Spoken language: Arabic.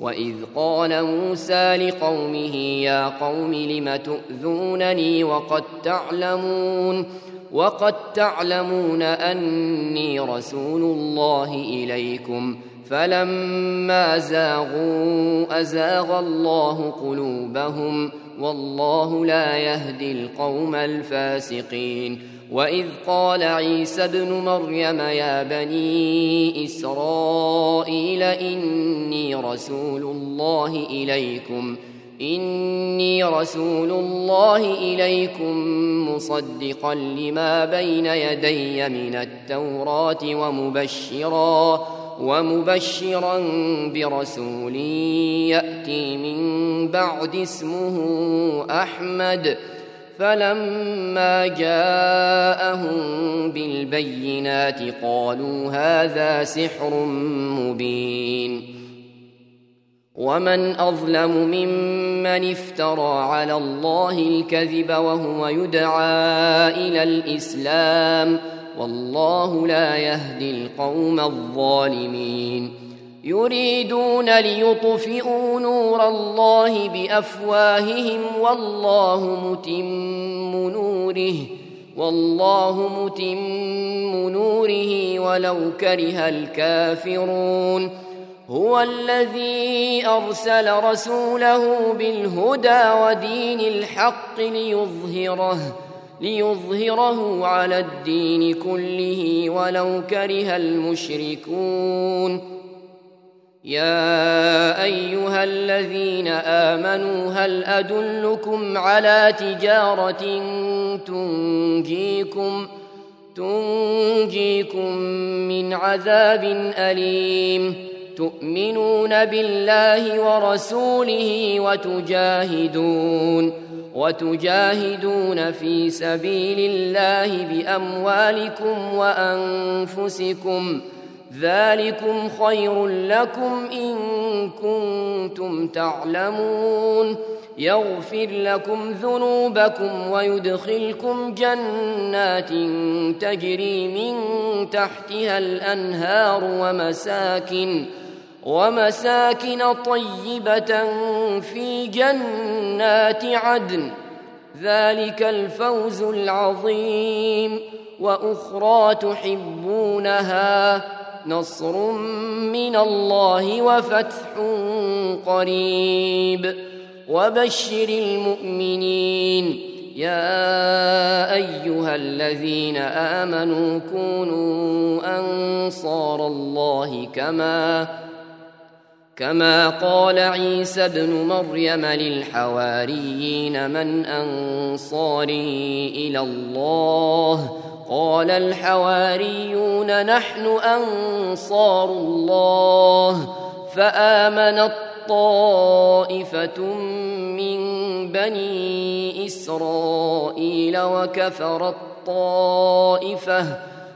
واذ قال موسى لقومه يا قوم لم تؤذونني وقد تعلمون وقد تعلمون اني رسول الله اليكم فلما زاغوا ازاغ الله قلوبهم والله لا يهدي القوم الفاسقين. وإذ قال عيسى ابن مريم يا بني إسرائيل إني رسول الله إليكم إني رسول الله إليكم مصدقا لما بين يدي من التوراة ومبشرا. ومبشرا برسول يأتي من بعد اسمه أحمد. فلما جاءهم بالبينات قالوا هذا سحر مبين. ومن أظلم ممن افترى على الله الكذب وهو يدعى إلى الإسلام والله لا يهدي القوم الظالمين. يريدون ليطفئوا نور الله بأفواههم والله متم نوره والله متم نوره ولو كره الكافرون. هو الذي أرسل رسوله بالهدى ودين الحق ليظهره ليظهره على الدين كله ولو كره المشركون. يا أيها الذين آمنوا هل أدلكم على تجارة تنجيكم تنجيكم من عذاب أليم؟ تؤمنون بالله ورسوله وتجاهدون. وتجاهدون في سبيل الله بأموالكم وأنفسكم. ذلكم خير لكم إن كنتم تعلمون. يغفر لكم ذنوبكم ويدخلكم جنات تجري من تحتها الأنهار ومساكن ومساكن طيبة في جنات عدن. ذلك الفوز العظيم. وأخرى تحبونها نصر من الله وفتح قريب. وبشر المؤمنين. يا أيها الذين آمنوا كونوا أنصار الله كما كما قال عيسى ابن مريم للحواريين من أنصاري إلى الله؟ قال الحواريون نحن أنصار الله. فامنت طائفه من بني إسرائيل وكفرت طائفه